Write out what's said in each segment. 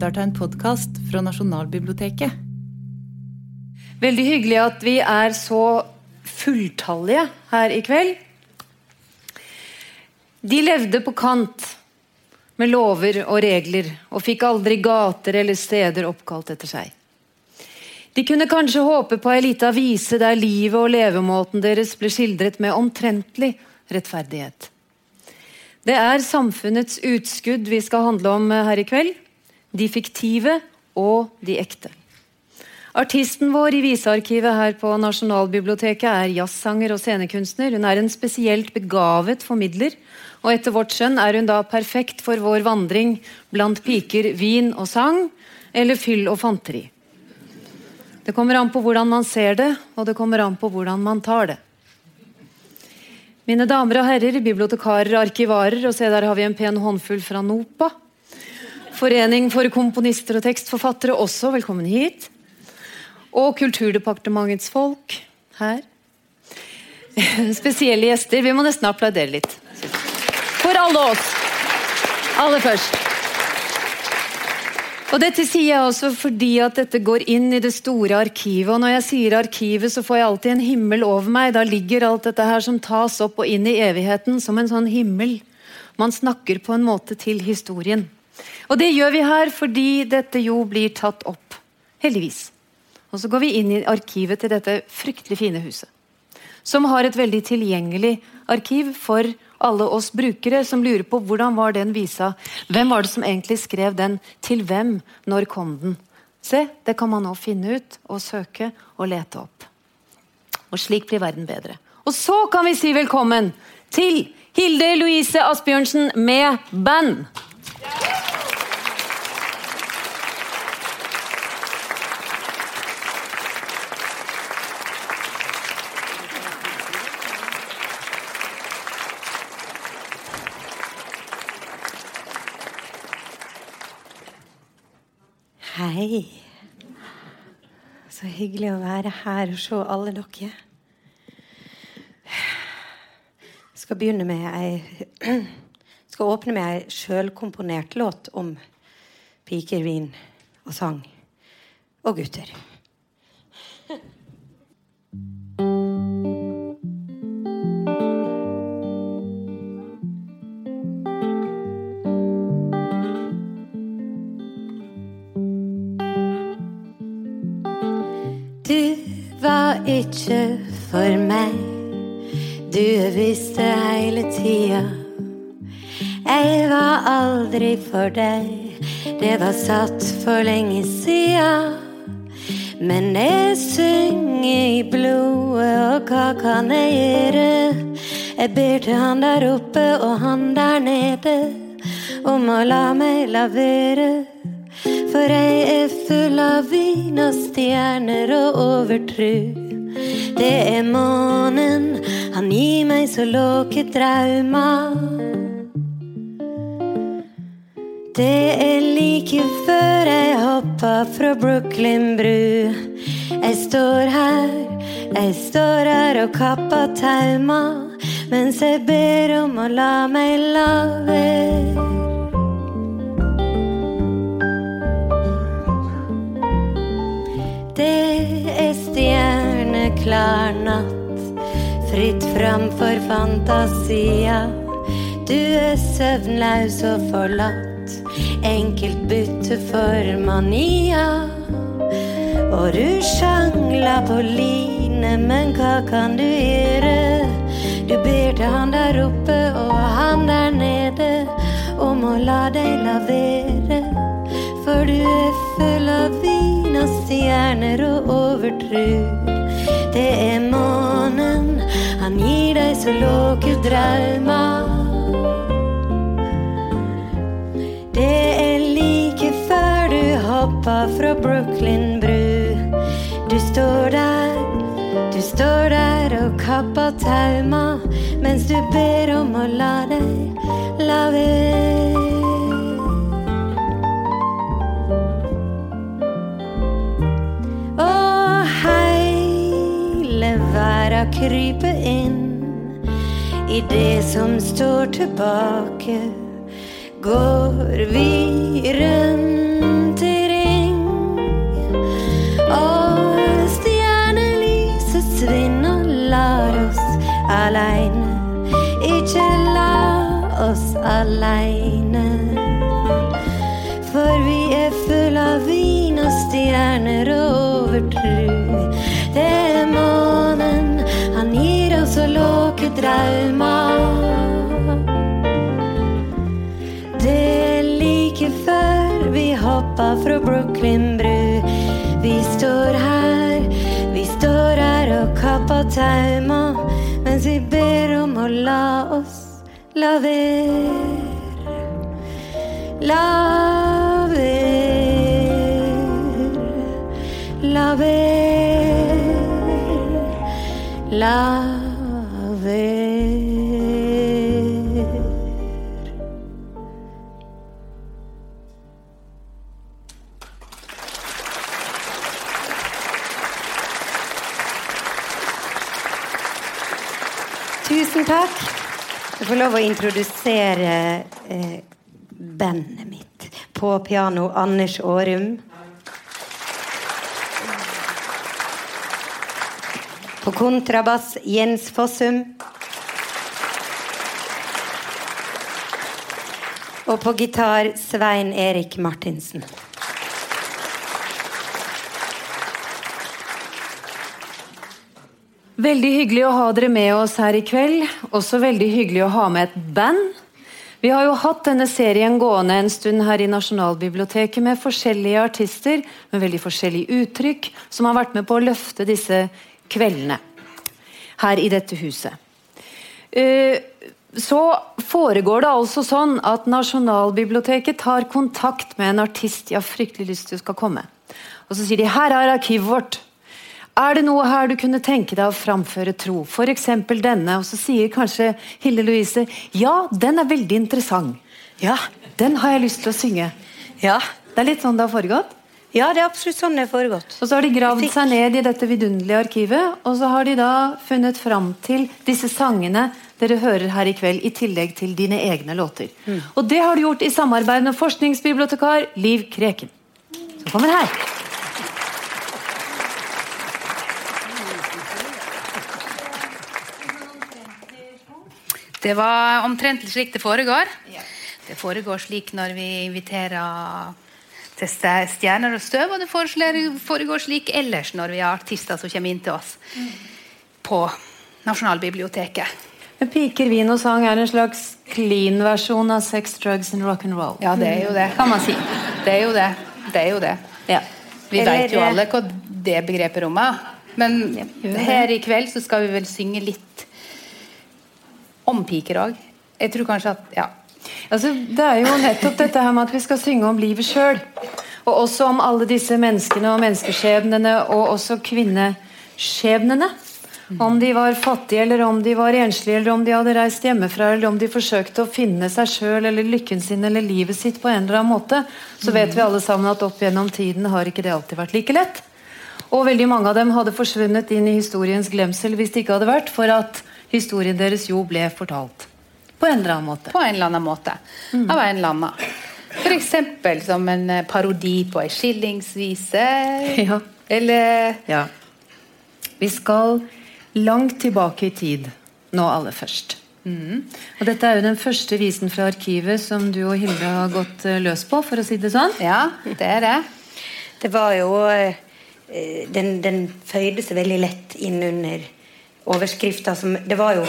lytter til en podkast fra Nasjonalbiblioteket. Veldig hyggelig at vi er så fulltallige her i kveld. De levde på kant med lover og regler og fikk aldri gater eller steder oppkalt etter seg. De kunne kanskje håpe på ei lita vise der livet og levemåten deres ble skildret med omtrentlig rettferdighet. Det er samfunnets utskudd vi skal handle om her i kveld. De fiktive og de ekte. Artisten vår i visearkivet her på Nasjonalbiblioteket er jazzsanger og scenekunstner. Hun er en spesielt begavet formidler, og etter vårt skjønn er hun da perfekt for vår vandring blant piker, vin og sang, eller fyll og fanteri. Det kommer an på hvordan man ser det, og det kommer an på hvordan man tar det. Mine damer og herrer, bibliotekarer, arkivarer, og se der har vi en pen håndfull fra NOPA. Forening for komponister og tekstforfattere også, velkommen hit. Og Kulturdepartementets folk her. Spesielle gjester. Vi må nesten applaudere litt. For alle oss. Aller først. Og Dette sier jeg også fordi at dette går inn i det store arkivet. Og når jeg sier arkivet, så får jeg alltid en himmel over meg. Da ligger alt dette her som tas opp og inn i evigheten, som en sånn himmel. Man snakker på en måte til historien. Og det gjør vi her fordi dette jo blir tatt opp. Heldigvis. Og så går vi inn i arkivet til dette fryktelig fine huset. Som har et veldig tilgjengelig arkiv for alle oss brukere som lurer på hvordan var den visa. Hvem var det som egentlig skrev den? Til hvem? Når kom den? Se, det kan man nå finne ut og søke og lete opp. Og slik blir verden bedre. Og så kan vi si velkommen til Hilde Louise Asbjørnsen med band. Hei. Så hyggelig å være her og se alle dere. Jeg skal begynne med ei skal åpne med ei sjølkomponert låt om piker, vin og sang. Og gutter. Ikke for meg. Du visste hele tida. Jeg var aldri for deg. Det var satt for lenge sia. Men jeg synger i blodet, og hva kan jeg gjøre? Jeg ber til han der oppe og han der nede om å la meg la være. For jeg er full av vin og stjerner og overtru. Det er månen, han gir meg så låke drauma. Det er like før jeg hoppa fra Brooklyn bru. Jeg står her, jeg står her og kapper tauma mens jeg ber om å la meg la være. Det er stjerneklar natt, fritt fram for fantasia. Du er søvnlaus og forlatt, enkelt bytte for mania. Og du sjangler på line, men hva kan du gjøre? Du ber til han der oppe og han der nede om å la deg la være. For du er full av vin og stjerner og overtru. Det er månen, han gir deg så låke drømmer Det er like før du hoppa fra Brooklyn bru. Du står der, du står der og kapper tauma mens du ber om å la deg la verda krype inn i det som står tilbake, går vi rundt i ring. Og stjernelyset svinner, lar oss aleine. Ikke la oss aleine. Draumer. Det er like før vi hoppa fra Brooklyn bru. Vi står her, vi står her og kapper tauma mens vi ber om å la oss la være. La være, la være, la. Får lov å introdusere eh, bandet mitt. På piano Anders Aarum. På kontrabass Jens Fossum. Og på gitar Svein Erik Martinsen. Veldig hyggelig å ha dere med oss her i kveld. Også veldig hyggelig å ha med et band. Vi har jo hatt denne serien gående en stund her i Nasjonalbiblioteket med forskjellige artister med veldig forskjellige uttrykk, som har vært med på å løfte disse kveldene her i dette huset. Eh, Så foregår det altså sånn at Nasjonalbiblioteket tar kontakt med en artist de har fryktelig lyst til skal komme. Og så sier de 'her er arkivet vårt'. Er det noe her du kunne tenke deg å framføre tro? F.eks. denne. Og så sier kanskje Hille Louise ja, den er veldig interessant. Ja. Den har jeg lyst til å synge. Ja. Det er litt sånn det har foregått. ja, det er absolutt sånn det har foregått. Og så har de gravd seg ned i dette vidunderlige arkivet, og så har de da funnet fram til disse sangene dere hører her i kveld, i tillegg til dine egne låter. Og det har du gjort i samarbeid med forskningsbibliotekar Liv Kreken. Som kommer her. Det var omtrent slik det foregår. Det foregår slik når vi inviterer til stjerner og støv, og det foregår slik ellers når vi har artister som kommer inn til oss på Nasjonalbiblioteket. Men Piker, vin og sang er en slags clean-versjon av sex, drugs and rock and roll. Ja, det er jo det, kan man si. Det er jo det. Det er jo det. Ja. Vi veit vet jo alle hva det begrepet rommer. Men her i kveld så skal vi vel synge litt om piker òg. Jeg tror kanskje at Ja. Altså, det er jo nettopp dette her med at vi skal synge om livet sjøl. Og også om alle disse menneskene og menneskeskjebnene, og også kvinneskjebnene. Om de var fattige, eller om de var enslige, eller om de hadde reist hjemmefra, eller om de forsøkte å finne seg sjøl eller lykken sin eller livet sitt på en eller annen måte, så vet vi alle sammen at opp gjennom tiden har ikke det alltid vært like lett. Og veldig mange av dem hadde forsvunnet inn i historiens glemsel hvis det ikke hadde vært for at historien deres jo ble fortalt. På en eller annen måte. På en eller annen måte. Av en eller annen. F.eks. som en eh, parodi på ei skillingsvise. Ja. Eller Ja. Vi skal langt tilbake i tid, nå aller først. Og Dette er jo den første visen fra arkivet som du og Hilde har gått eh, løs på, for å si det sånn. Ja, det er det. Det var jo eh, Den, den føyde seg veldig lett inn under overskrifta som Det var jo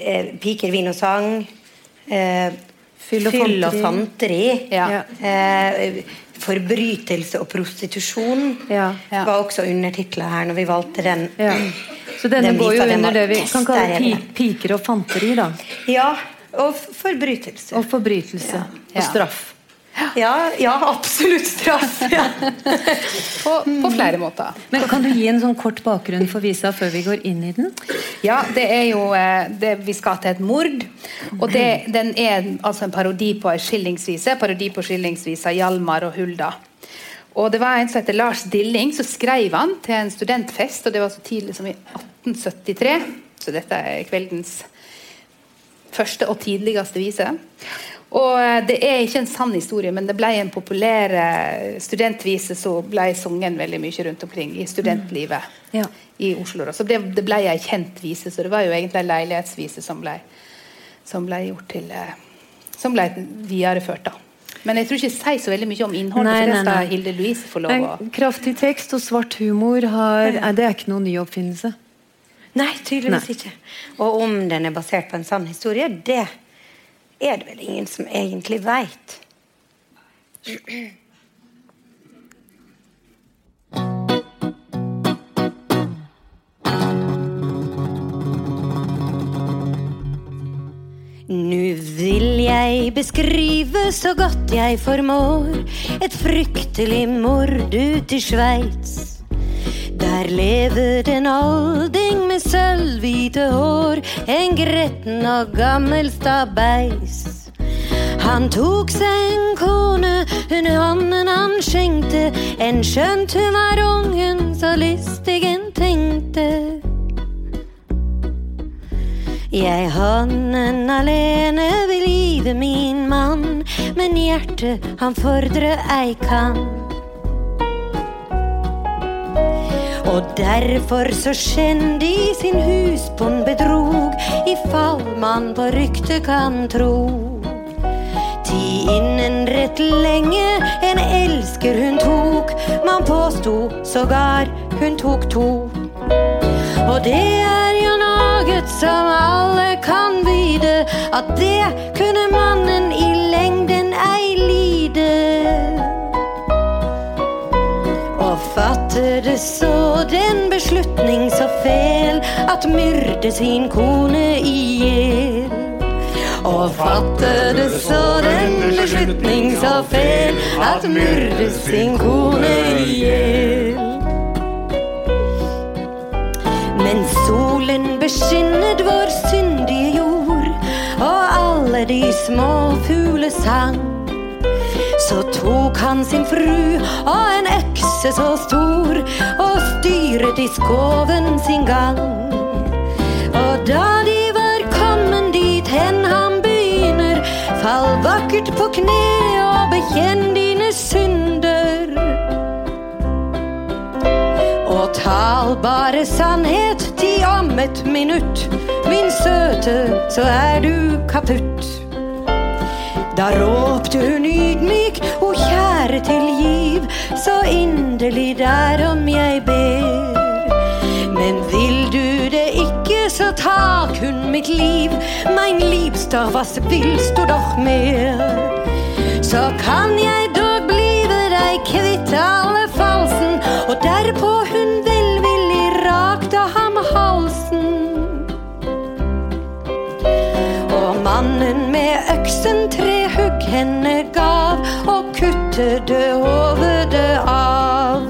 eh, piker, vin og sang. Eh, Fyll og fyll og fanteri. Ja. Eh, forbrytelse og prostitusjon Ja. Ja. var også undertitla her når vi valgte den. Ja. Så denne Den går jo under det vi kan kalle pi piker og fanteri. da. Ja, og forbrytelse. Og forbrytelse. Ja. Og straff. Ja, ja absolutt straff. Ja. På, på flere måter. Men Kan du gi en sånn kort bakgrunn for visa før vi går inn i den? Ja, det er jo eh, det, Vi skal til et mord. Og det, den er altså en parodi på ei skillingsvise. Parodi på skillingsvisa 'Hjalmar og Hulda'. Og det var en som heter Lars Dilling, så skrev han til en studentfest. Og det var så tidlig som i 1873. Så dette er kveldens første og tidligste vise. Og eh, Det er ikke en sann historie, men det ble en populær eh, studentvise som ble sunget veldig mye rundt omkring i studentlivet Mm. Ja. i Oslo. Så det, det ble ei kjent vise, så det var jo egentlig en leilighetsvise som ble, som ble gjort til eh, Som ble videreført, da. Men jeg tror ikke jeg sier så veldig mye om innholdet, Nei, for det skal Hilde Louise få lov å En kraftig tekst og svart humor har, det er ikke noen ny oppfinnelse. Nei, tydeligvis Nei. ikke. Og om den er basert på en sann historie, det er det vel ingen som egentlig veit. Nu vil jeg beskrive så godt jeg formår et fryktelig mord ut i Sveits. Der lever en alding med sølvhvite hår, en gretten og gammel stabeis. Han tok seg en kone, under hånden han skjenkte, en skjønt hun var ungen, så listigen tenkte. Jeg hånden alene vil give min mann, men hjertet han fordre ei kan. Og derfor så skjendig sin husbond bedrog, i fall man på rykte kan tro. Ti innen rett lenge en elsker hun tok, man påsto sågar hun tok to. Og det er jo noe som alle kan vite, at det kunne mannen fattede så den beslutning så fel at myrde sin kone i hjel. Og fattede så den beslutning så fel at myrde sin kone i hjel. Men solen beskinnet vår syndige jord, og alle de små fugler sang. Så tok han sin fru og en økse så stor, og styret i skoven sin gang. Og da de var kommet dit hen han begynner, fall vakkert på kne og bekjenn dine synder. Og tal bare sannhet til om et minutt. Min søte, så er du kaputt. Da råpte hun ydmyk, o kjære tilgiv, så inderlig derom jeg ber. Men vil du det ikke, så ta kun mitt liv, mein liebster, was willst du doch mer? Så kan jeg dog blive deg kvitt alle falsen, og derpå hun velvillig med øksen tre hugg henne gav, og kuttede hovedet av.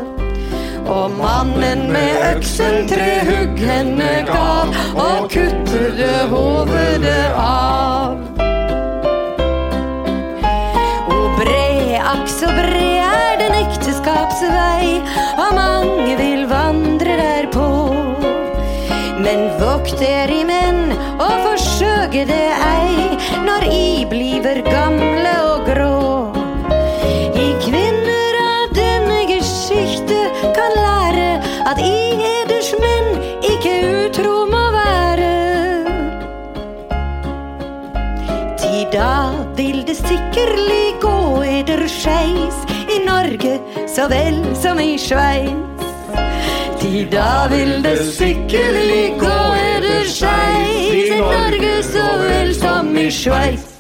Og mannen med øksen tre hugg henne gav, og kuttede hovedet av. O bre, akk så bre er den ekteskapsvei, og mange vil vandre. Men vokt er i menn, og forsøke det ei, når i bliver gamle og grå. I kvinner av denne geschichte kan lære at i eders menn ikke utro må være. Ti da vil det sikkerlig gå eder skeis i Norge så vel som i Sveits. Ti da vil det sikkerlig gå eder skeis i Norge så vel som i Sveits.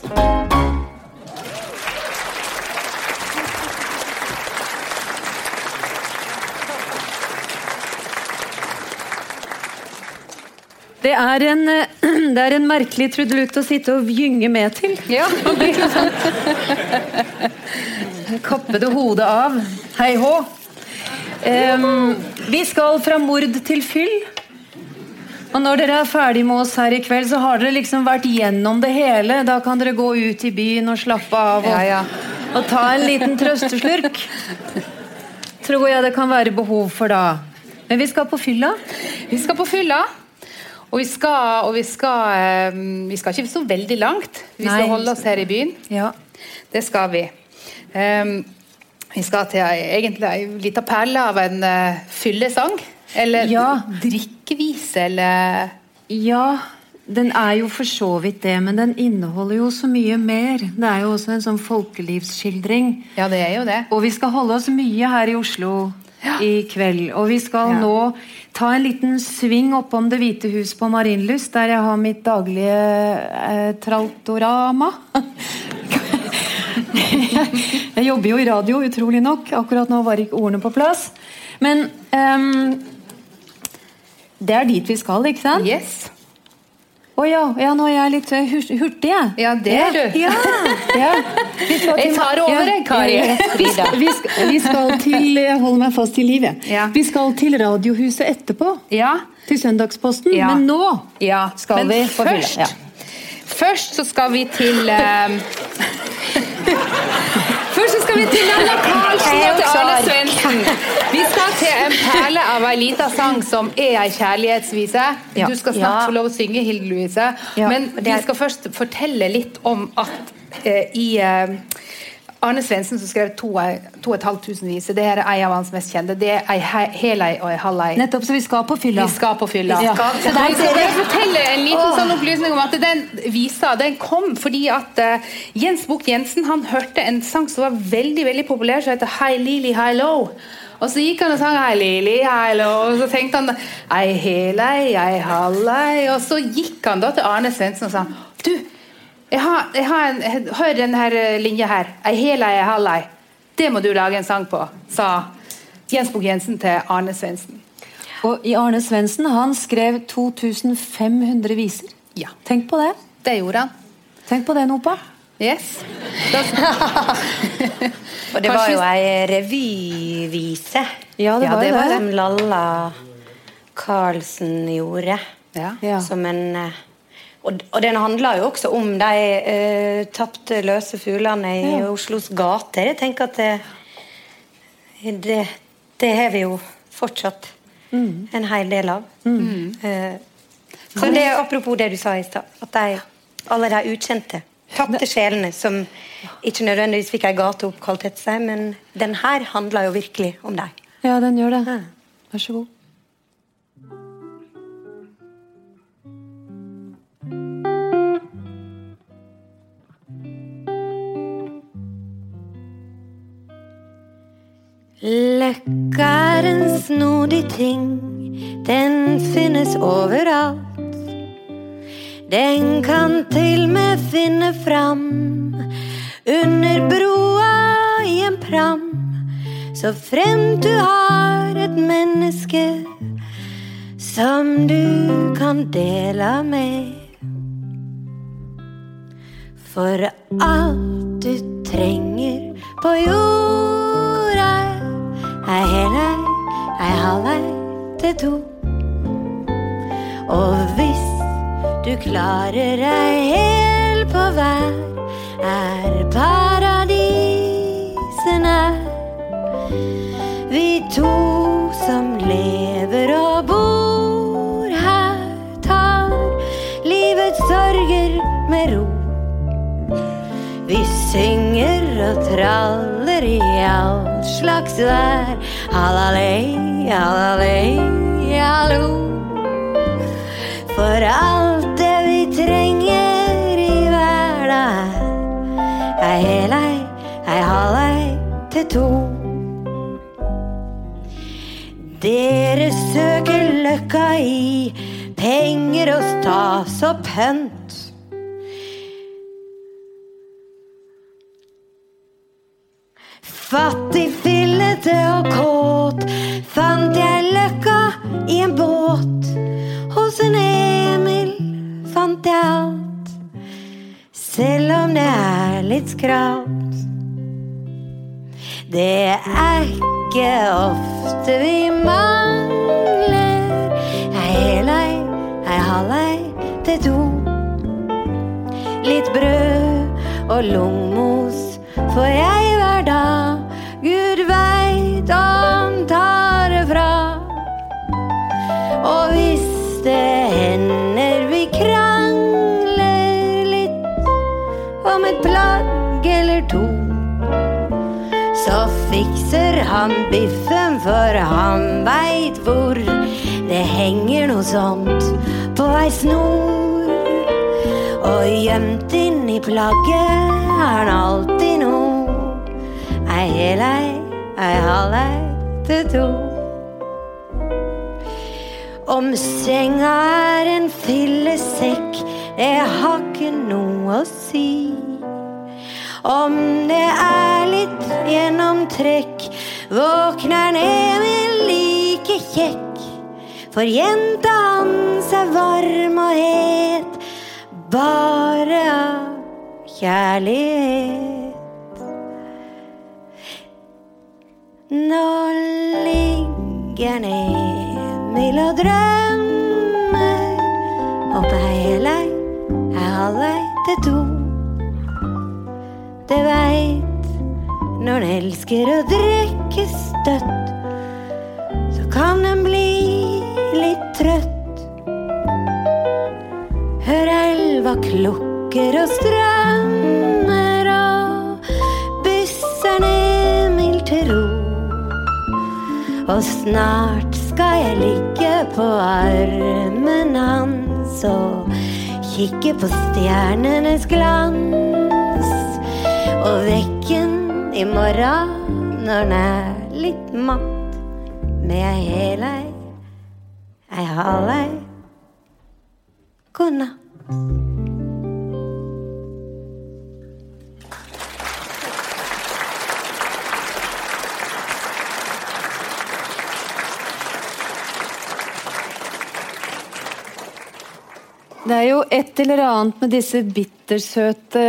Det er en, eh, det er en merkelig trudelutt å sitte og gynge med til. Ja. Kappede hodet av. Hei hå. Em, vi skal fra mord til fyll. Og når dere er ferdig med oss her i kveld, så har dere liksom vært gjennom det hele. Da kan dere gå ut i byen og slappe av og, Ja, ja. og ta en liten trøsteslurk. Tror jeg det kan være behov for da. Men vi skal på fylla. Vi skal på fylla. Og vi skal, og vi skal, vi skal ikke så veldig langt. Vi skal Nei. holde oss her i byen. Ja. Det skal vi. Ehm, vi skal til egentlig ei lita perle av en uh, fyllesang. Eller Ja. drikkevise, eller Ja, den er jo for så vidt det, men den inneholder jo så mye mer. Det er jo også en sånn folkelivsskildring. Ja, det er jo det. Og vi skal holde oss mye her i Oslo i kveld. Og vi skal Ja. nå ta en liten sving oppom Det hvite hus på Marienlyst, der jeg har mitt daglige eh, traltorama. jeg jobber jo i radio, utrolig nok. Akkurat nå var ikke ordene på plass. Men um, det er dit vi skal, ikke sant? Yes. Å ja, ja, nå er jeg litt eh, hurtig, jeg. Ja, det er du. Ja, ja. Vi Jeg tar over, jeg, Kari. Vi skal, vi vi skal til holder meg fast i livet. Vi skal til Radiohuset etterpå. Ja. Til Søndagsposten. Men nå ja. skal Men vi på først, Ja. først så skal vi til ehm, Først skal vi til Nanna Karlsen og til Arne Svendsen. Vi skal til en perle av ei lita sang som er ei kjærlighetsvise. Ja. Du skal snart få lov å synge, Hilde Louise. Ja. Men vi skal først fortelle litt om at eh, i eh, Arne Svendsen som skrev to, to og et halvt tusen viser. Det er ei av hans mest kjente. Det er ei he- ei og ei halv ei. Nettopp, så vi skal på fylla. Vi skal på fylla. Ja. Så Så der skal ser jeg forteller fortelle en liten sånn opplysning om at den visa den kom fordi at uh, Jens Bukk Jensen han hørte en sang som var veldig veldig populær, som heter High Lily High Low. Og så gikk han og sang hei, Lili, hei, lo. og så tenkte han ei helei, ei, ei halv ei, og så gikk han da til Arne Svendsen og sa du, jeg har, jeg har en, jeg, hør denne eh, linja her. Ei hel ei, ei halv. Det må du lage en sang på, sa Jens Bukk Jensen til Arne Svendsen. Og i Arne Svendsen han skrev 2500 viser. Ja. Tenk på det. Det gjorde han. Tenk på det, Nopa. Yes. Og det var jo ei revyvise. Ja, det Ja, var det jo var det. Som Lalla Karlsen gjorde. ja. Ja. Som en eh, og, og den handler jo også om de uh, tapte løse fuglene i Ja. Oslos gater. Jeg tenker at det, det, det har vi jo fortsatt en hel del av. Eh, så det er apropos det du sa i stad, at de, alle de ukjente, tapte sjelene som ikke nødvendigvis fikk ei gate oppkalt etter seg, men den her handler jo virkelig om deg. Ja, den gjør det. Vær så god. Løkka er en snodig ting, den finnes overalt. Den kan til med finne fram under broa i en pram. Så fremt du har et menneske som du kan dele med. For alt du trenger på jorda ei hel ei, ei halv ei til to. Og hvis du klarer ei hel på hver, er paradiset nær. Vi to som lever og bor her, tar livets sorger med ro. Vi synger og traller i slags vær. Halalei, halalei, hallo. For alt det vi trenger i hverdag er ei helei, ei, ei halv ei til to. Dere søker løkka i penger og stas og pønt. Fattig, fillete og kåt fant jeg løkka i en båt. Hos en Emil fant jeg alt, selv om det er litt skralt. Det er ikke ofte vi mangler ei helei, ei, ei halv ei til to. Litt brød og lungmos får jeg hver dag. Og hvis det hender vi krangler litt om et plagg eller to, så fikser han biffen, for han veit hvor det henger noe sånt på ei snor. Og gjemt inn i plagget har han alltid noe. Ei helei, ei halvei til to. Om senga er en fillesekk, det har ikke noe å si. Om det er litt gjennomtrekk, våkner Emil like kjekk. For jenta hans er varm og het, bare av kjærlighet. Nå ligger han Emil og drømmer om jeg er lei, er halv ei til to. Det veit når en elsker å drikke støtt, så kan en bli litt trøtt. Hør elva klukker og strømmer og bysser mildt til ro. Og snart skal jeg ligge på armen hans og kikke på stjernenes glans. Og vekken i morgen når den er litt matt, med ei helei, ei, ei halv ei. God natt. Det er jo et eller annet med disse bittersøte,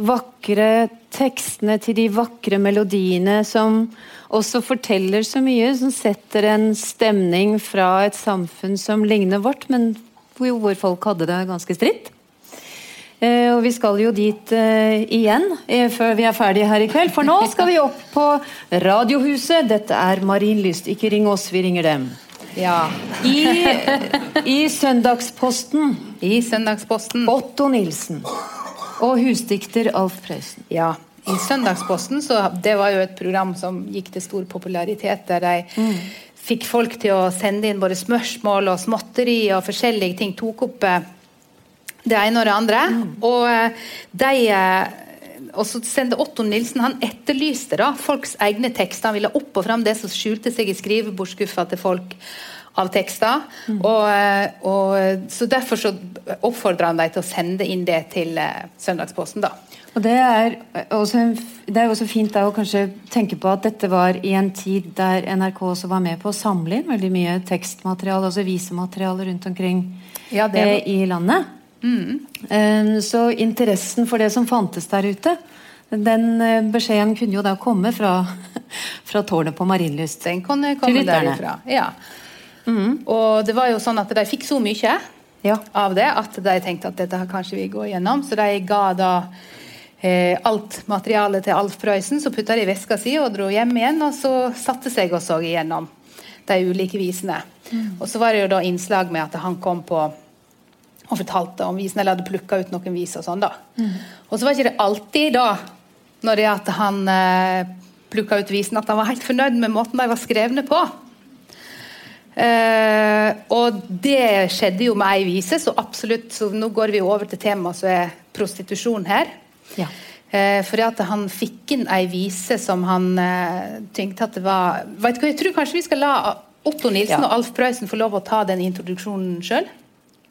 vakre tekstene til de vakre melodiene som også forteller så mye, som setter en stemning fra et samfunn som ligner vårt, men hvor, folk hadde det ganske stritt. Eh, og vi skal jo dit eh, igjen eh, før vi er ferdige her i kveld, for nå skal vi opp på Radiohuset. Dette er Marienlyst. Ikke ring oss, vi ringer dem. Ja. I, I Søndagsposten I Søndagsposten. Otto Nilsen og husdikter Alf Prøysen. Ja. I Søndagsposten, så det var jo et program som gikk til stor popularitet, der de fikk folk til å sende inn både spørsmål og småtteri og forskjellige ting. Tok opp eh, det ene og det andre. Og eh, de eh, og så sendte Otto Nilsen han etterlyste da folks egne tekster. Han ville opp og fram det som skjulte seg i skrivebordsskuffa til folk av tekster. Og, eh, og, så Derfor så oppfordra han dem til å sende inn det til eh, Søndagsposten. da. Og det er, også, det er også fint da å kanskje tenke på at dette var i en tid der NRK også var med på å samle inn veldig mye tekstmateriale, altså visemateriale rundt omkring Ja, det eh, i landet. Eh, så interessen for det som fantes der ute, den eh, beskjeden kunne jo da komme fra, fra tårnet på Marienlyst. Den kunne komme derifra. Ja. Og det var jo sånn at de fikk så mye Ja. av det at de tenkte at dette kanskje vi går gjennom. Så de ga da eh, alt materialet til Alf Prøysen, så putta de i veska si og dro hjem igjen. Og så satte seg og så igjennom de ulike visene. Og så var det jo da innslag med at han kom på og fortalte om visen, eller hadde plukka ut noen vis og sånn, da. Og så var ikke det alltid da, når det at han eh, plukka ut visen, at han var helt fornøyd med måten de var skrevne på. Eh, og det skjedde jo med ei vise, så absolutt. Så nå går vi over til temaet som er prostitusjon her. Ja. Eh, fordi at han fikk inn ei vise som han eh, tenkte at det var Vet du hva, Jeg tror kanskje vi skal la Otto Nilsen Ja. og Alf Prøysen få lov å ta den introduksjonen sjøl.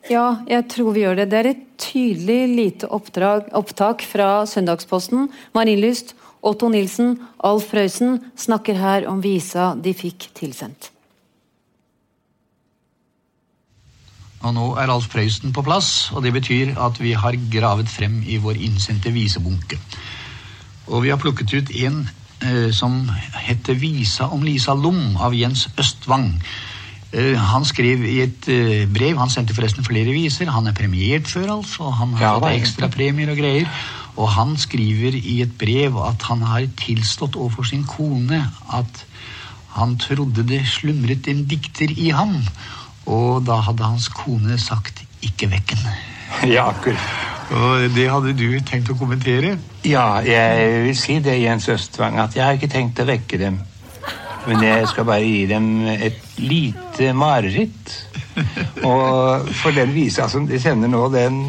Ja, jeg tror vi gjør det. Det er et tydelig lite oppdrag, opptak fra Søndagsposten. Marienlyst, Otto Nilsen, Alf Røysen snakker her om visa de fikk tilsendt. Og nå er Alf Prøysen på plass, og det betyr at vi har gravet frem i vår innsendte visebunke. Og vi har plukket ut en eh, som heter 'Visa om Lisa Lom' av Jens Østvang. Eh, han skrev i et eh, brev, han sendte forresten flere viser, han er premiert før, altså, han har Ja, det er ekstrapremier og greier. Og han skriver i et brev at han har tilstått overfor sin kone at han trodde det slumret en dikter i ham. Og da hadde hans kone sagt 'ikke vekk den'. Ja, akkurat. Og det hadde du tenkt å kommentere? Ja, jeg vil si det, Jens Østvang, at jeg har ikke tenkt å vekke dem. Men jeg skal bare gi dem et lite mareritt. Og for den visa som de sender nå, den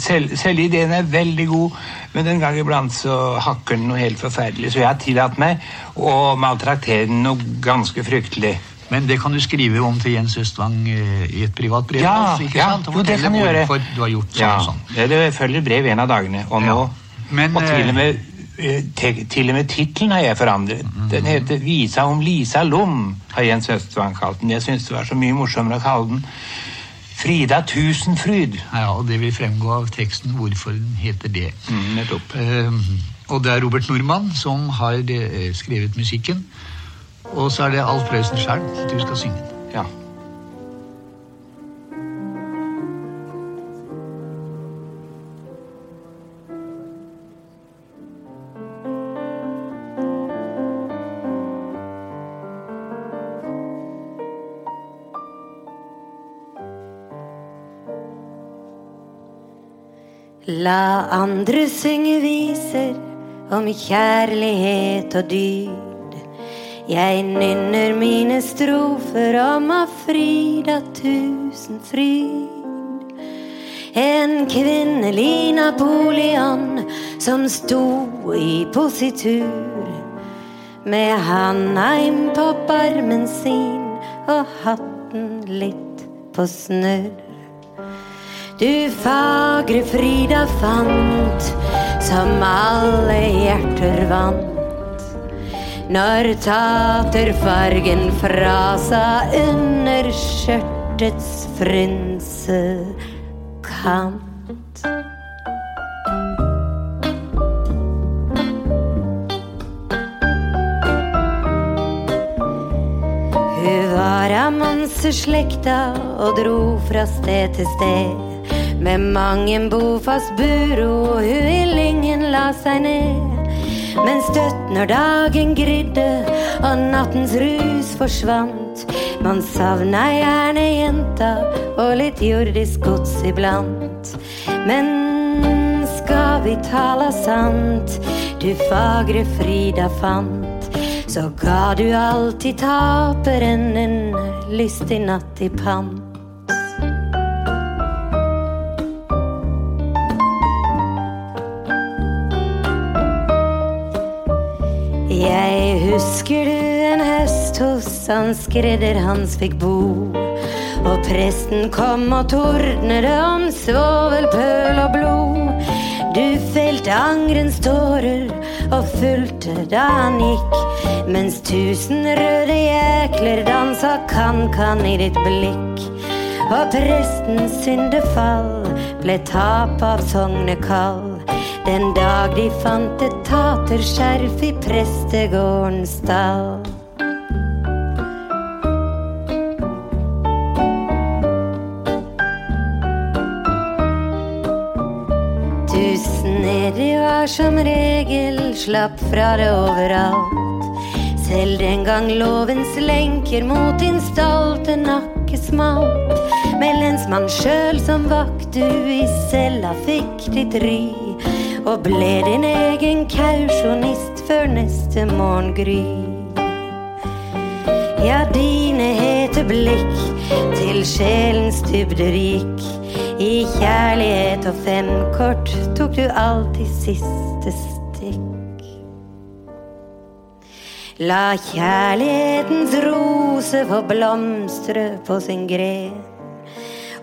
selv, Selve ideen er veldig god, men en gang iblant så hakker den noe helt forferdelig. Så jeg har tillatt meg å maltraktere den noe ganske fryktelig. Men det kan du skrive om til Jens Østvang eh, i et privat brev? Ja, altså, ikke ja sant? Jo, det kan du gjøre. du har gjort sånn Ja, sånn. det, det følger brev en av dagene. Og nå. Men, Og til og eh, med, eh, te- til og med tittelen har jeg forandret. Mm. Den heter 'Visa om Lisa Lom', har Jens Østvang kalt den. Jeg syns det var så mye morsommere å kalle den 'Frida Tusenfryd'. Ja, og det vil fremgå av teksten hvorfor den heter det. Mm, nettopp. Eh, og det er Robert Nordmann som har eh, skrevet musikken. Og så er det Alf Prøysen sjøl du skal synge. den. Ja. La andre synge viser om kjærlighet og dyd. Jeg nynner mine strofer om av Frida Tusenfryd. En kvinnelig Napoleon som sto i positur. Med handa innpå barmen sin og hatten litt på snurr. Du fagre Frida fant, som alle hjerter vant. Når taterfargen frasa under skjørtets frynsekant. Hun var av manseslekta og dro fra sted til sted. Med mang bofast buro lyngen la seg ned. Men støtt når dagen grydde og nattens rus forsvant. Man savna gjerne jenta og litt jordisk gods iblant. Men skal vi tala sant, du fagre Frida fant så ga du alltid taperen en lystig natt i pant. Husker du en høst hos han skredder hans fikk bo. Og presten kom og tordnet om svovelpøl og blod. Du felte angrens tårer og fulgte da han gikk. Mens tusen røde jækler dansa kan-kan i ditt blikk. Og prestens syndefall ble tap av sognekall. Den dag de fant et taterskjerf i prestegårdens stall. Du snedig var som regel slapp fra det overalt. Selv den gang lovens lenker mot din stolte nakke smalt. Med lensmann sjøl som vakt du i cella fikk ditt ry. Og ble din egen kausjonist før neste morgengry. Ja, dine hete blikk til sjelens dybde rik. I kjærlighet og femkort tok du alltid siste stikk. La kjærlighetens rose få blomstre på sin gren.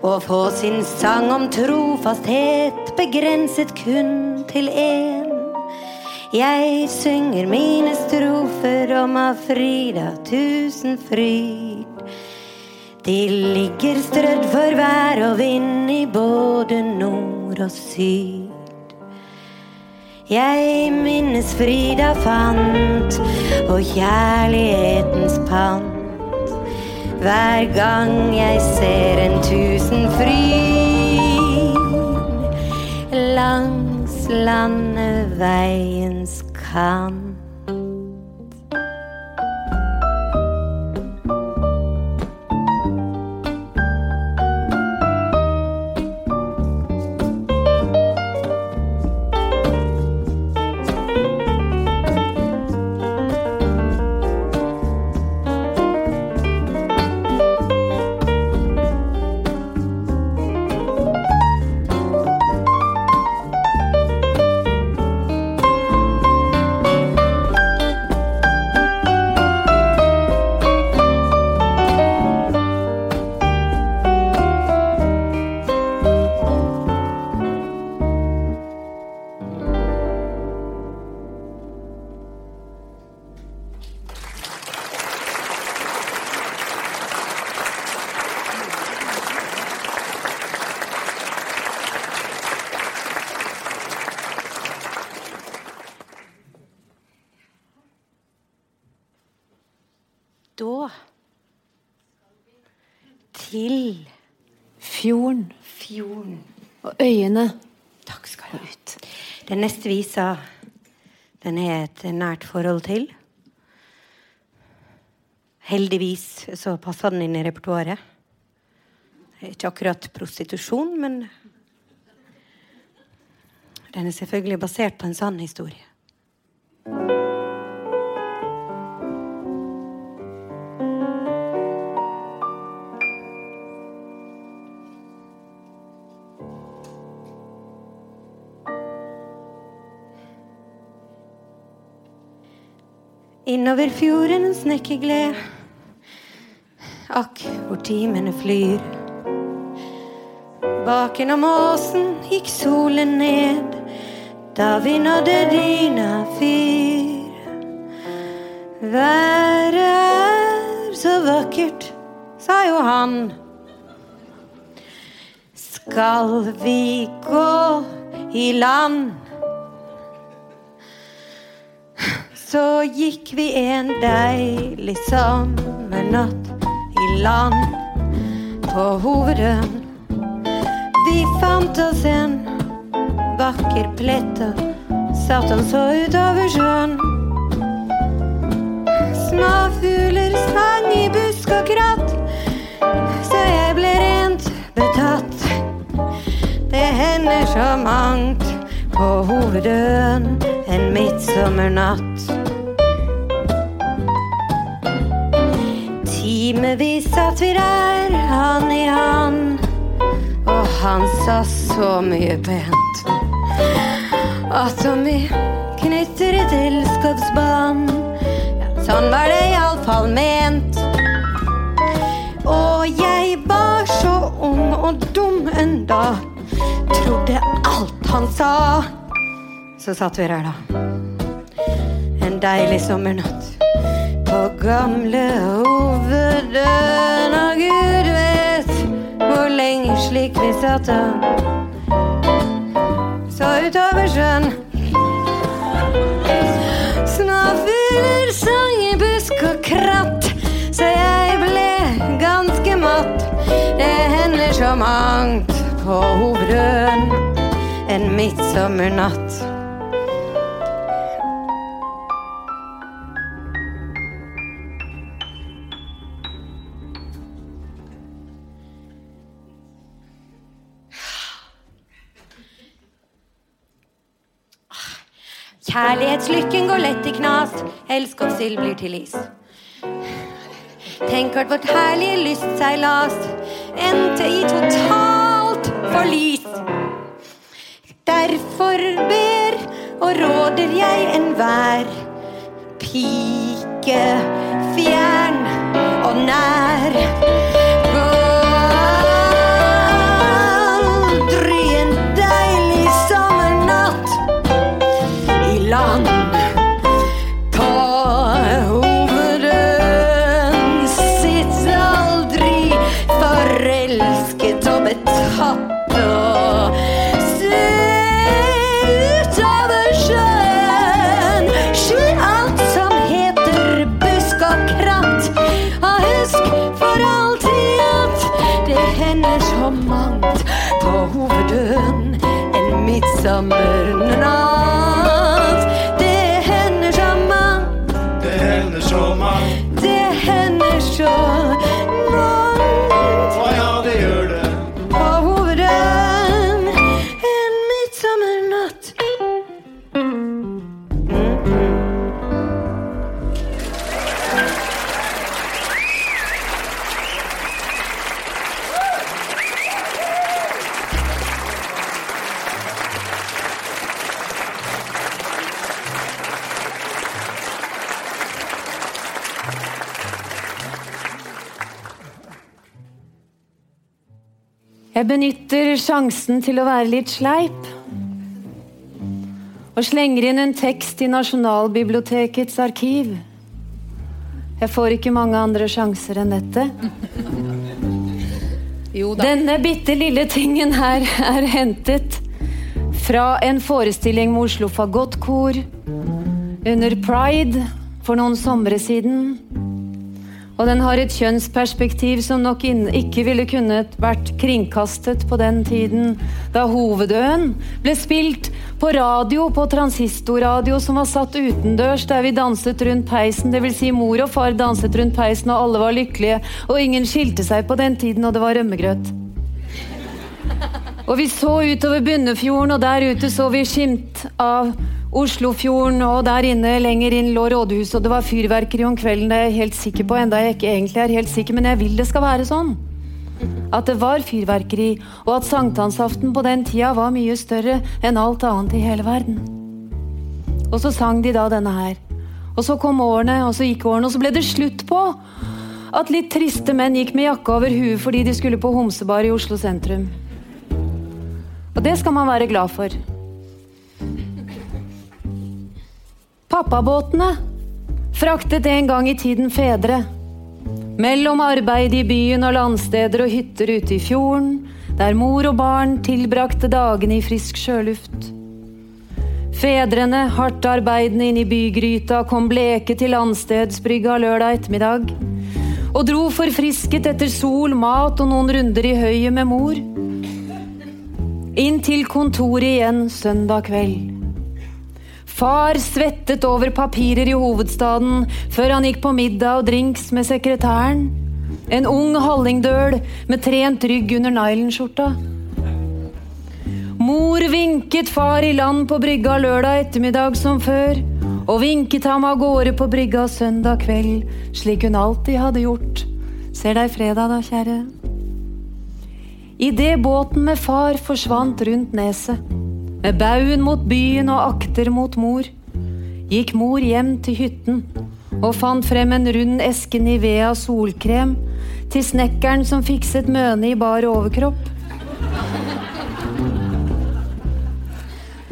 Og få sin sang om trofasthet begrenset kun til én. Jeg synger mine strofer om av Frida Tusenfryd. De ligger strødd for vær og vind i både nord og syd. Jeg minnes Frida fant og kjærlighetens pant. Hver gang jeg ser en tusenfryd langs landeveiens kant. Neste visa den er et nært forhold til. Heldigvis så passa den inn i repertoaret. Er ikke akkurat prostitusjon, men den er selvfølgelig basert på en sann historie. Innover fjorden snekkegled. Akk, hvor timene flyr. Baken om åsen gikk solen ned da vi nådde dyna fyr. Været er så vakkert, sa jo han. Skal vi gå i land? Så gikk vi en deilig sommernatt i land på Hovedøen. Vi fant oss en vakker plett og satt oss så utover sjøen. Småfugler sang i busk og kratt, så jeg ble rent betatt. Det hender så mangt på Hovedøen en midtsommernatt. Timevis satt vi der, hand i hand, og han sa så mye pent. At om vi knytter et elskapsbånd, ja, sånn var det iallfall ment. Og jeg var så ung og dum enda, trodde alt han sa. Så satt vi der, da. En deilig sommernatt på gamle hovedøen. Og Gud vet hvor lenge slik vi satt og så utover sjøen. Småfugler sang i busk og kratt, så jeg ble ganske matt. Det hender så mangt på hovedøen en midtsommernatt. Kjærlighetslykken går lett i knas, elsk og sild blir til is. Tenk at vårt herlige lystseilas endte i totalt forlis. Derfor ber og råder jeg enhver pike fjern og nær. Benytter sjansen til å være litt sleip. Og slenger inn en tekst i Nasjonalbibliotekets arkiv. Jeg får ikke mange andre sjanser enn dette. Denne bitte lille tingen her er hentet fra en forestilling med Oslo Fagottkor under Pride for noen somre siden. Og den har et kjønnsperspektiv som nok ikke ville kunnet vært kringkastet på den tiden da Hovedøen ble spilt på radio, på transistorradio som var satt utendørs der vi danset rundt peisen. Vil si mor og far danset rundt peisen og alle var lykkelige, og ingen skilte seg på den tiden, og det var rømmegrøt. Og vi så utover Bunnefjorden, og der ute så vi skimt av Oslofjorden, og der inne lenger inn lå rådhuset, og det var fyrverkeri om kvelden, det er jeg helt sikker på, enda jeg ikke egentlig er helt sikker, men jeg vil det skal være sånn. At det var fyrverkeri, og at sankthansaften på den tida var mye større enn alt annet i hele verden. Og så sang de da denne her. Og så kom årene, og så gikk årene, og så ble det slutt på at litt triste menn gikk med jakke over huet fordi de skulle på homsebar i Oslo sentrum. Og det skal man være glad for. Pappabåtene fraktet en gang i tiden fedre. Mellom arbeid i byen og landsteder og hytter ute i fjorden, der mor og barn tilbrakte dagene i frisk sjøluft. Fedrene, hardt arbeidende inn i bygryta, kom bleke til landstedsbrygga lørdag ettermiddag. Og dro forfrisket etter sol, mat og noen runder i høyet med mor. Inn til kontoret igjen søndag kveld. Far svettet over papirer i hovedstaden før han gikk på middag og drinks med sekretæren. En ung hallingdøl med trent rygg under nylonskjorta. Mor vinket far i land på brygga lørdag ettermiddag som før, og vinket ham av gårde på brygga søndag kveld, slik hun alltid hadde gjort. Ser deg fredag, da, kjære. Idet båten med far forsvant rundt neset, med baugen mot byen og akter mot mor, gikk mor hjem til hytten og fant frem en rund eske Nivea solkrem til snekkeren som fikset møne i bar overkropp.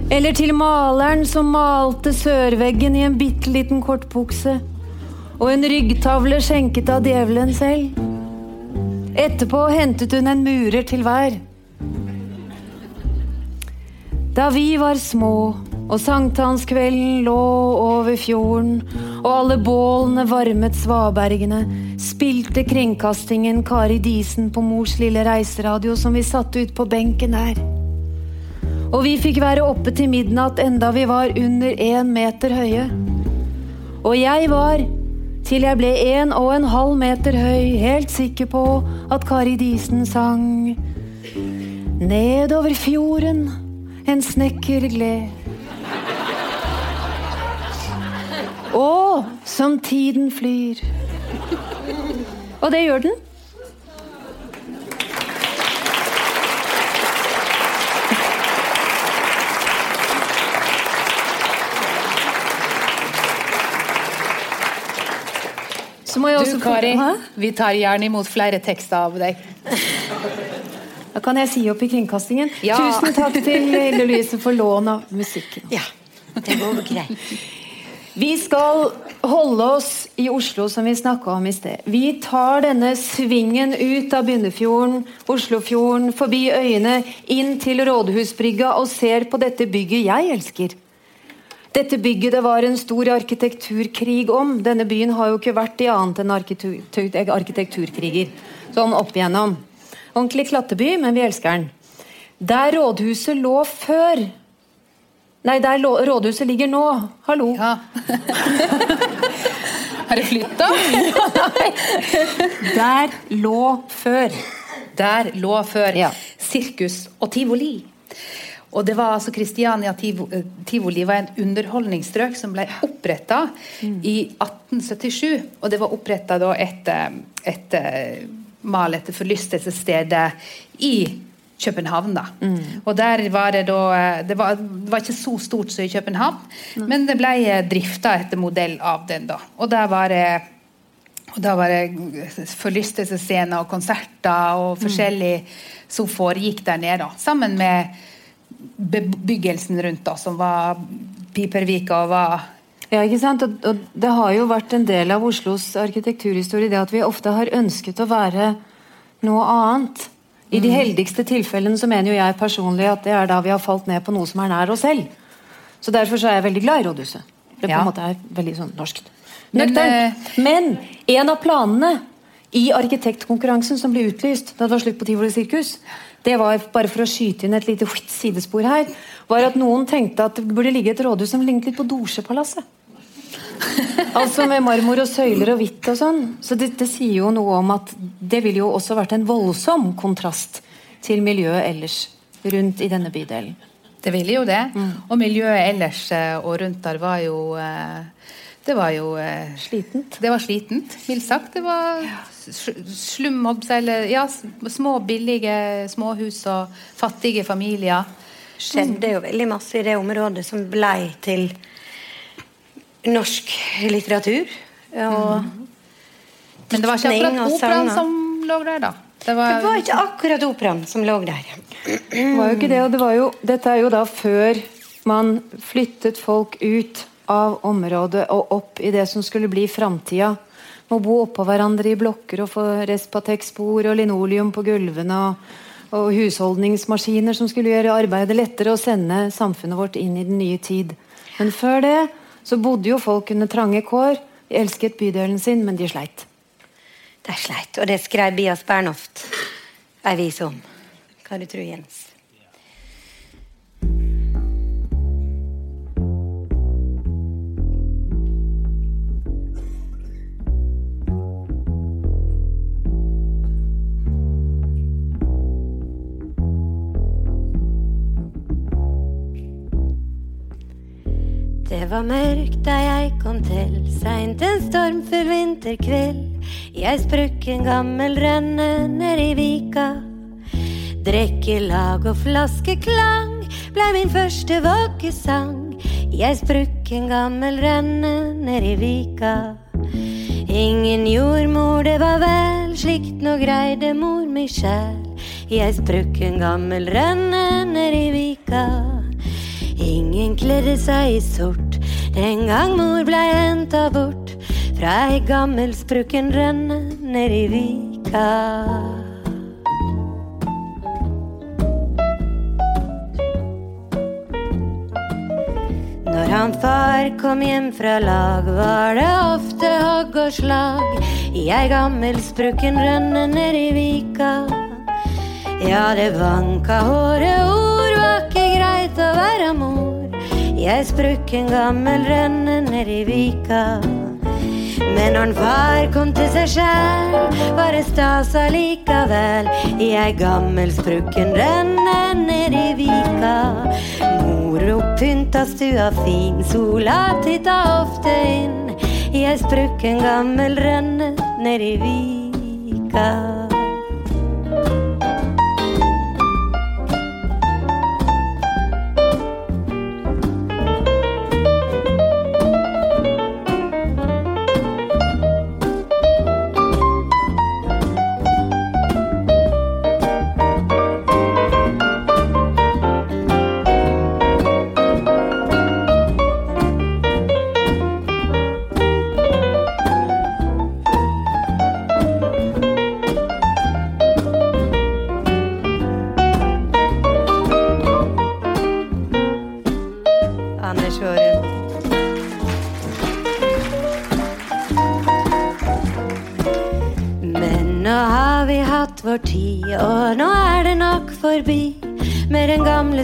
Eller til maleren som malte sørveggen i en bitte liten kortbukse og en ryggtavle skjenket av djevelen selv. Etterpå hentet hun en murer til hver. Da vi var små og sankthanskvelden lå over fjorden og alle bålene varmet svabergene, spilte kringkastingen Kari Disen på mors lille reiseradio som vi satte ut på benken her. Og vi fikk være oppe til midnatt enda vi var under én meter høye. Og jeg var, til jeg ble en og en halv meter høy, helt sikker på at Kari Disen sang Nedover fjorden en snekker gled. Å, som tiden flyr. Og det gjør den. Du, Kari, vi tar gjerne imot flere tekster av deg. Da kan jeg si opp i kringkastingen. Ja. Tusen takk til Ille Louise for lån av musikken. Ja, det går greit. Vi skal holde oss i Oslo, som vi snakka om i sted. Vi tar denne svingen ut av Bunnefjorden, Oslofjorden, forbi øyene, inn til Rådhusbrygga og ser på dette bygget jeg elsker. Dette bygget det var en stor arkitekturkrig om. Denne byen har jo ikke vært i annet enn arkitekturkriger. Sånn opp igjennom. Ordentlig klatteby, men vi elsker den. Der rådhuset lå før Nei, der rådhuset ligger nå. Hallo. Ja. Har det flytta? Der lå før. Der lå før Ja. sirkus og tivoli. Og det var altså Kristiania eh, Tivoli var en underholdningsstrøk som ble oppretta i 1877. Og det var oppretta etter, etter mal etter forlystelsesstedet i København. da. Og der var det da eh, det var, det var ikke så stort som i København, men det ble drifta etter modell av den. da. Og der var det og da var det forlystelsesscener og konserter og forskjellig som foregikk der nede. da, Sammen med bebyggelsen rundt, da, som var Pipervika og var Ja, ikke sant? Og, og det har jo vært en del av Oslos arkitekturhistorie det at vi ofte har ønsket å være noe annet. I de heldigste tilfellene så mener jo jeg personlig at det er da vi har falt ned på noe som er nær oss selv. Så derfor så er jeg veldig glad i rådhuset. Det på Ja. en måte er veldig sånn norskt. Nøkternt. Men en av planene i arkitektkonkurransen som ble utlyst da det var slutt på Tivoli sirkus, det var bare for å skyte inn et lite sidespor her, var at noen tenkte at det burde ligge et rådhus som lignet litt på Dorsepalasset. Altså med marmor og søyler og hvitt og sånn. Så det, det sier jo noe om at det ville jo også vært en voldsom kontrast til miljøet ellers rundt i denne bydelen. Det ville jo det. Og miljøet ellers eh, og rundt der var jo eh, Det var jo eh, Slitent. Det var slitent, mildt sagt. Det var s- slum, holdt på å si, eller ja, små, billige småhus og fattige familier. skjedde jo veldig masse i det området som blei til norsk litteratur. Og Men det var ikke akkurat operaen som lå der, da. Det Det var, var ikke akkurat operaen som lå der. Det var jo ikke det, og det var jo, dette er jo da før man flyttet folk ut av området og opp i det som skulle bli framtida. Må bo oppå hverandre i blokker og få Respatex-bord og linoleum på gulvene. Og, og husholdningsmaskiner som skulle gjøre arbeidet lettere og sende samfunnet vårt inn i den nye tid. Men før det så bodde jo folk under trange kår. De elsket bydelen sin, men de sleit. De sleit, og det skrev Bias Bernhoft ei vise om. Hva du tror Jens? Det var mørkt da jeg kom til, seint en stormfull vinterkveld. Jeg sprukk en gammel rønne ned i vika. Drikkelag og flaskeklang blei min første våkesang. Jeg sprukk en gammel rønne ned i vika. Ingen jordmor, det var vel, slikt nå greide mor mi sjæl. Jeg sprukk en gammel rønne ned i vika. Ingen kledde seg i sort En gang mor blei henta bort fra ei gammel sprukken rønne nedi vika. Når han far kom hjem fra lag, var det ofte hogg og slag i ei gammel sprukken rønne nedi vika. Ja, det vanka håret. ord, være mor. Jeg sprukken gammel rønne ned i vika. Men når far kom til seg sjæl, var det stas allikevel. I ei gammel sprukken rønne i vika. Mor oppynta stua fin, sola titta ofte inn. I ei sprukken gammel rønne ned i vika.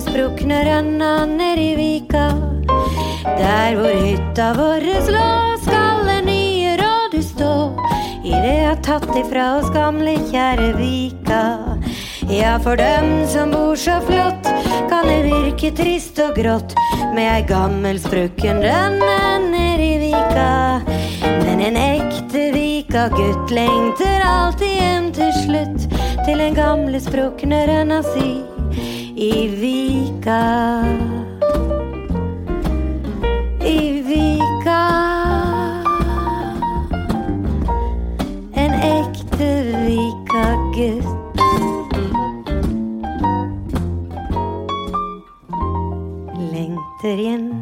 Sprukne rønna i vika. Der hvor hytta vår lå, skal det nye rådhus stå. I det har tatt ifra oss gamle, kjære Vika. Ja, for dem som bor så flott, kan det virke trist og grått med ei gammel sprukken rønne i vika. Men en ekte vika-gutt lengter alltid hjem til slutt, til den gamle sprukne rønna si i vika. I vika. En ekte vika-gutt. lengter hjem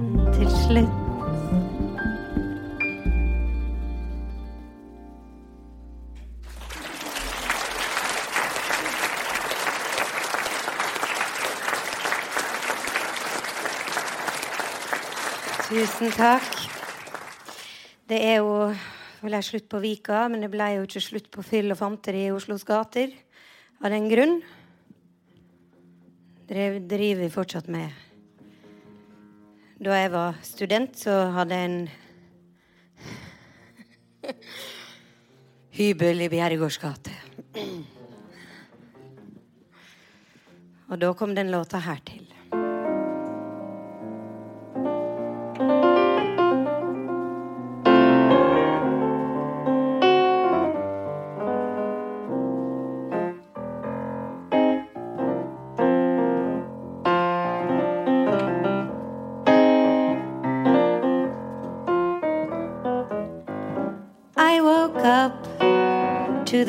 Tusen takk. Det er jo ble slutt på Vika, men det ble jo ikke slutt på fyll og fanteri i Oslos gater. Av den grunn. Det driver vi fortsatt med. Da jeg var student, så hadde jeg en hybel i Bjerregårds gate. Og da kom den låta her til.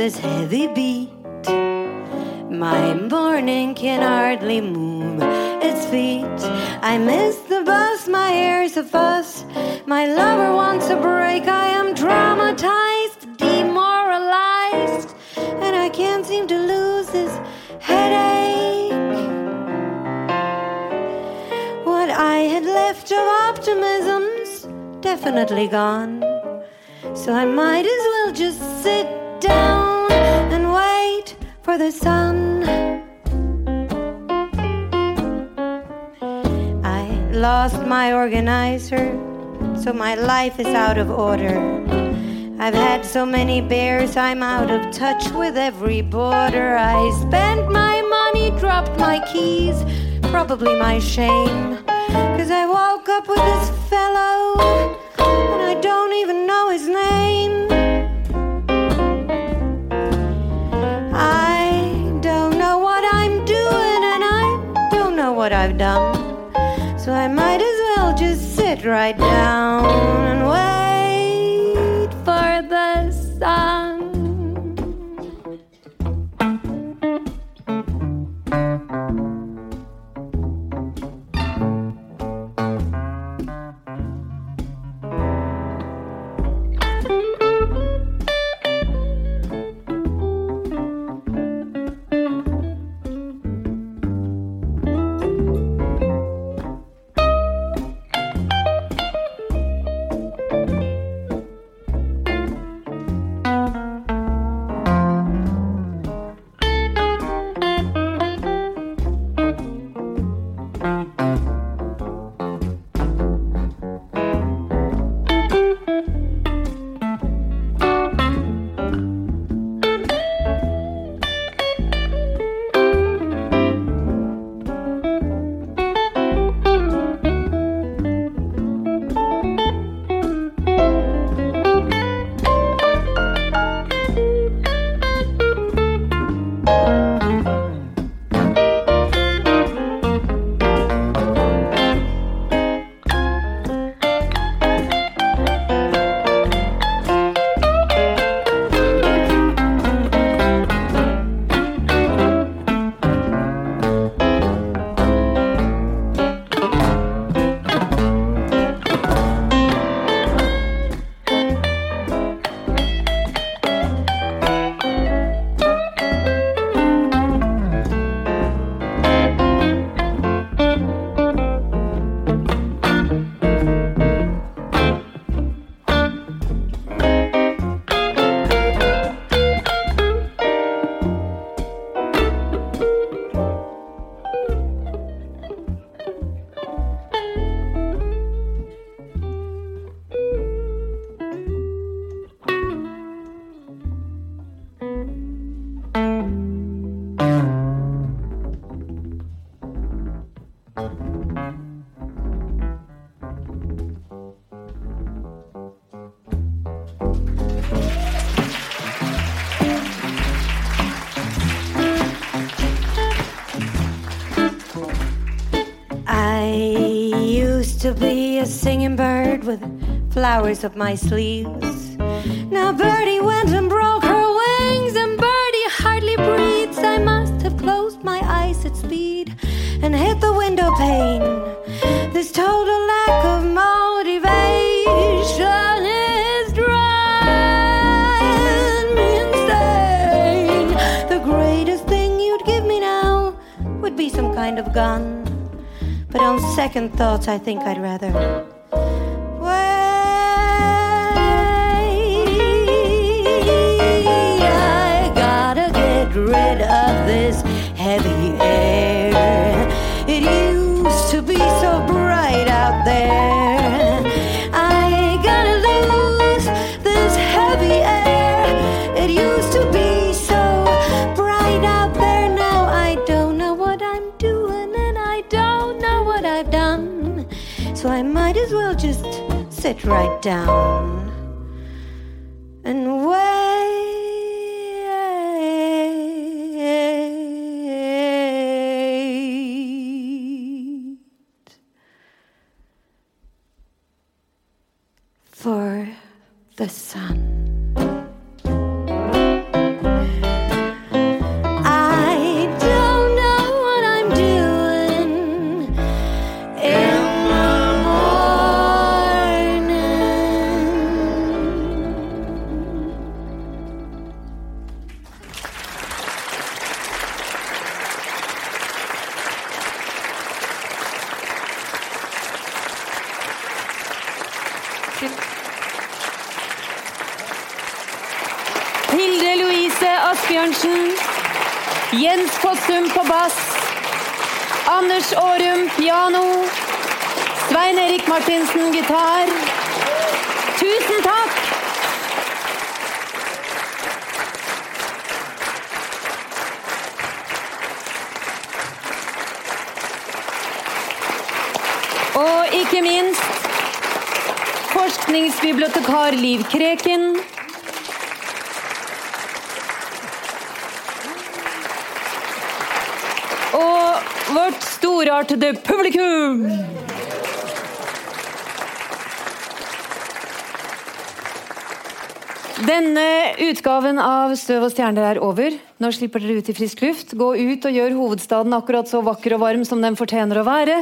This heavy beat. My morning can hardly move its feet. I miss the bus, my hair's a fuss. My lover wants a break. I am traumatized, demoralized, and I can't seem to lose this headache. What I had left of optimism's definitely gone. So I might as well just sit down for the sun. I lost my organizer, so my life is out of order. I've had so many bears, I'm out of touch with every border. I spent my money, dropped my keys, probably my shame. Cause I woke up with this fellow, and I don't even know his name. So I might as well just sit right down and wait be a singing bird with flowers up my sleeves. Now Birdie went and broke her wings, and Birdie hardly breathes. I must have closed my eyes at speed and hit the window pane. This total lack of motivation is driving me insane. The greatest thing you'd give me now would be some kind of gun. But on second thoughts, I think I'd rather wait. I gotta get rid of this heavy air. Right down Kreken. Og vårt storartede publikum. Denne utgaven av Støv og stjerner er over. Nå slipper dere ut i frisk luft. Gå ut og gjør hovedstaden akkurat så vakker og varm som den fortjener å være.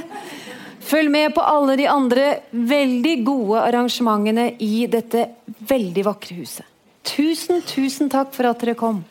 Følg med på alle de andre veldig gode arrangementene i dette veldig vakre huset. Tusen, tusen takk for at dere kom.